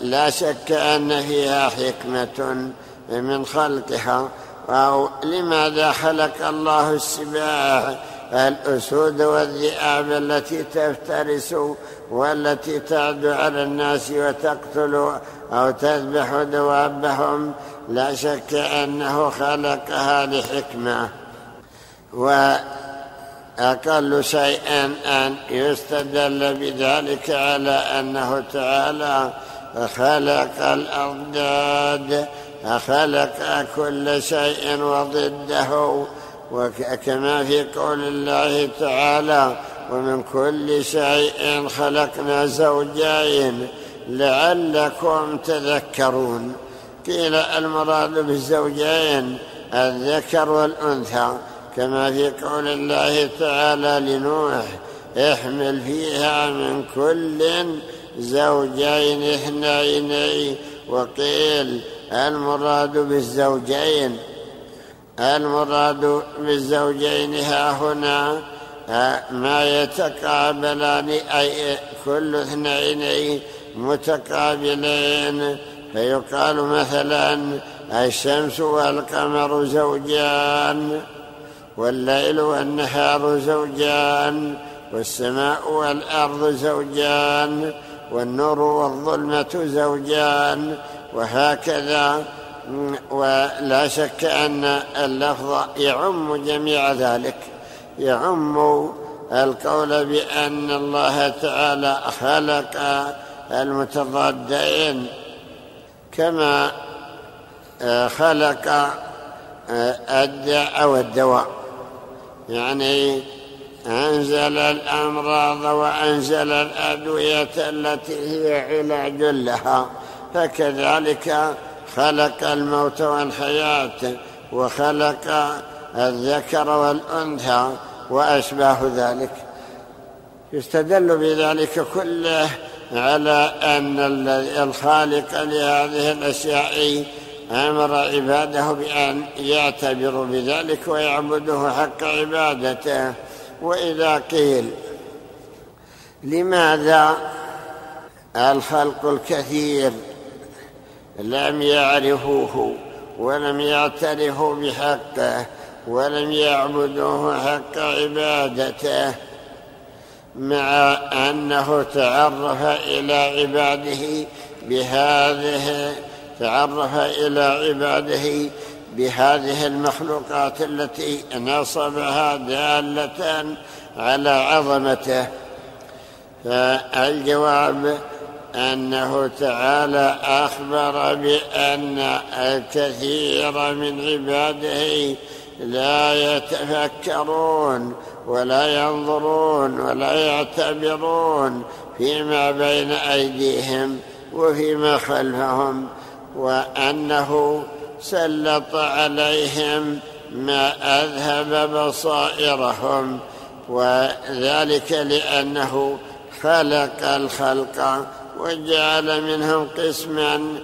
A: لا شك أن فيها حكمة من خلقها أو لماذا خلق الله السباع الأسود والذئاب التي تفترس والتي تعد على الناس وتقتل أو تذبح دوابهم لا شك أنه خلقها لحكمة. وأقل شيء أن يستدل بذلك على أنه تعالى خلق الأضداد خلق كل شيء وضده. وكما في قول الله تعالى ومن كل شيء خلقنا زوجين لعلكم تذكرون. قيل المراد بالزوجين الذكر والأنثى كما في قول الله تعالى لنوح احمل فيها من كل زوجين اثنين وقيل المراد بالزوجين المراد بالزوجين ها هنا ما يتقابلان أي كل اثنين متقابلين. فيقال مثلا الشمس والقمر زوجان والليل والنهار زوجان والسماء والأرض زوجان والنور والظلمة زوجان وهكذا. ولا شك أن اللفظ يعم جميع ذلك. يعم القول بأن الله تعالى خلق المتضادين كما خلق الداء والدواء. يعني أنزل الأمراض وأنزل الأدوية التي هي علاج لها فكذلك خلق الموت والحياة وخلق الذكر والأنثى وأشباه ذلك. يستدل بذلك كله على أن الخالق لهذه الأشياء أمر عباده بأن يعتبروا بذلك ويعبدوه حق عبادته. وإذا قيل لماذا الخلق الكثير؟ لم يعرفوه ولم يعترفوا بحقه ولم يعبدوه حق عبادته مع أنه تعرف إلى عباده بهذه تعرف إلى عباده بهذه المخلوقات التي نصبها دالة على عظمته. فالجواب أنه تعالى أخبر بأن الكثير من عباده لا يتفكرون ولا ينظرون ولا يعتبرون فيما بين أيديهم وفيما خلفهم وأنه سلط عليهم ما أذهب بصائرهم وذلك لأنه خلق الخلق وجعل منهم قسما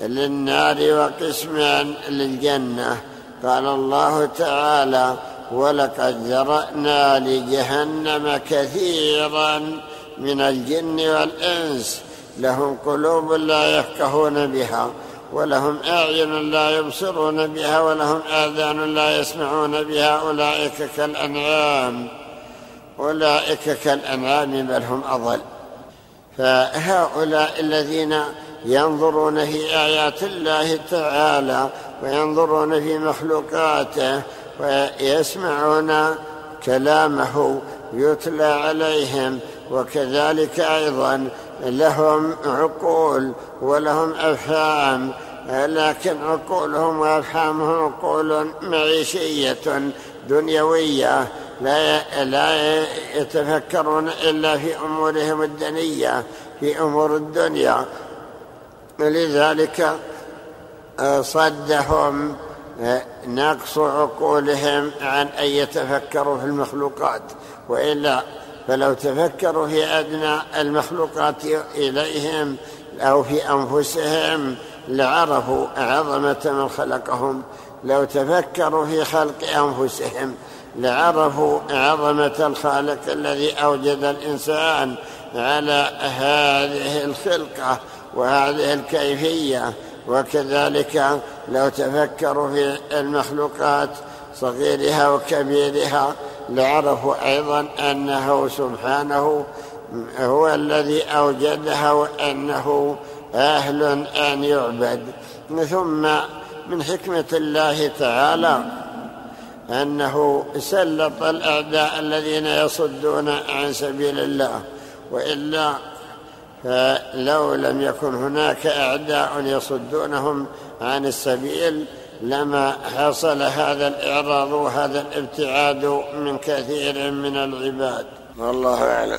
A: للنار وقسما للجنة. قال الله تعالى ولقد ذرأنا لجهنم كثيرا من الجن والإنس لهم قلوب لا يفقهون بها ولهم أعين لا يبصرون بها ولهم آذان لا يسمعون بها أولئك كالأنعام أولئك كالأنعام بل هم أضل. فهؤلاء الذين ينظرون في آيات الله تعالى وينظرون في مخلوقاته ويسمعون كلامه يتلى عليهم وكذلك أيضا لهم عقول ولهم أفهام لكن عقولهم وأفهامهم عقول معيشية دنيوية. لا لا يتفكرون إلا في أمورهم الدنيه في أمور الدنيا. لذلك آه، صدهم آه، نقص عقولهم عن أن يتفكروا في المخلوقات. وإلا فلو تفكروا في أدنى المخلوقات إليهم أو في أنفسهم لعرفوا عظمة من خلقهم. لو تفكروا في خلق أنفسهم لعرفوا عظمة الخالق الذي أوجد الإنسان على هذه الخلقة وهذه الكيفية. وكذلك لو تفكروا في المخلوقات صغيرها وكبيرها لعرفوا أيضا أنه سبحانه هو الذي اوجدها وأنه أهل أن يعبد. ثم من حكمة الله تعالى أنه سلط الأعداء الذين يصدون عن سبيل الله وإلا فلو لم يكن هناك أعداء يصدونهم عن السبيل لما حصل هذا الإعراض وهذا الابتعاد من كثير من العباد. والله أعلم.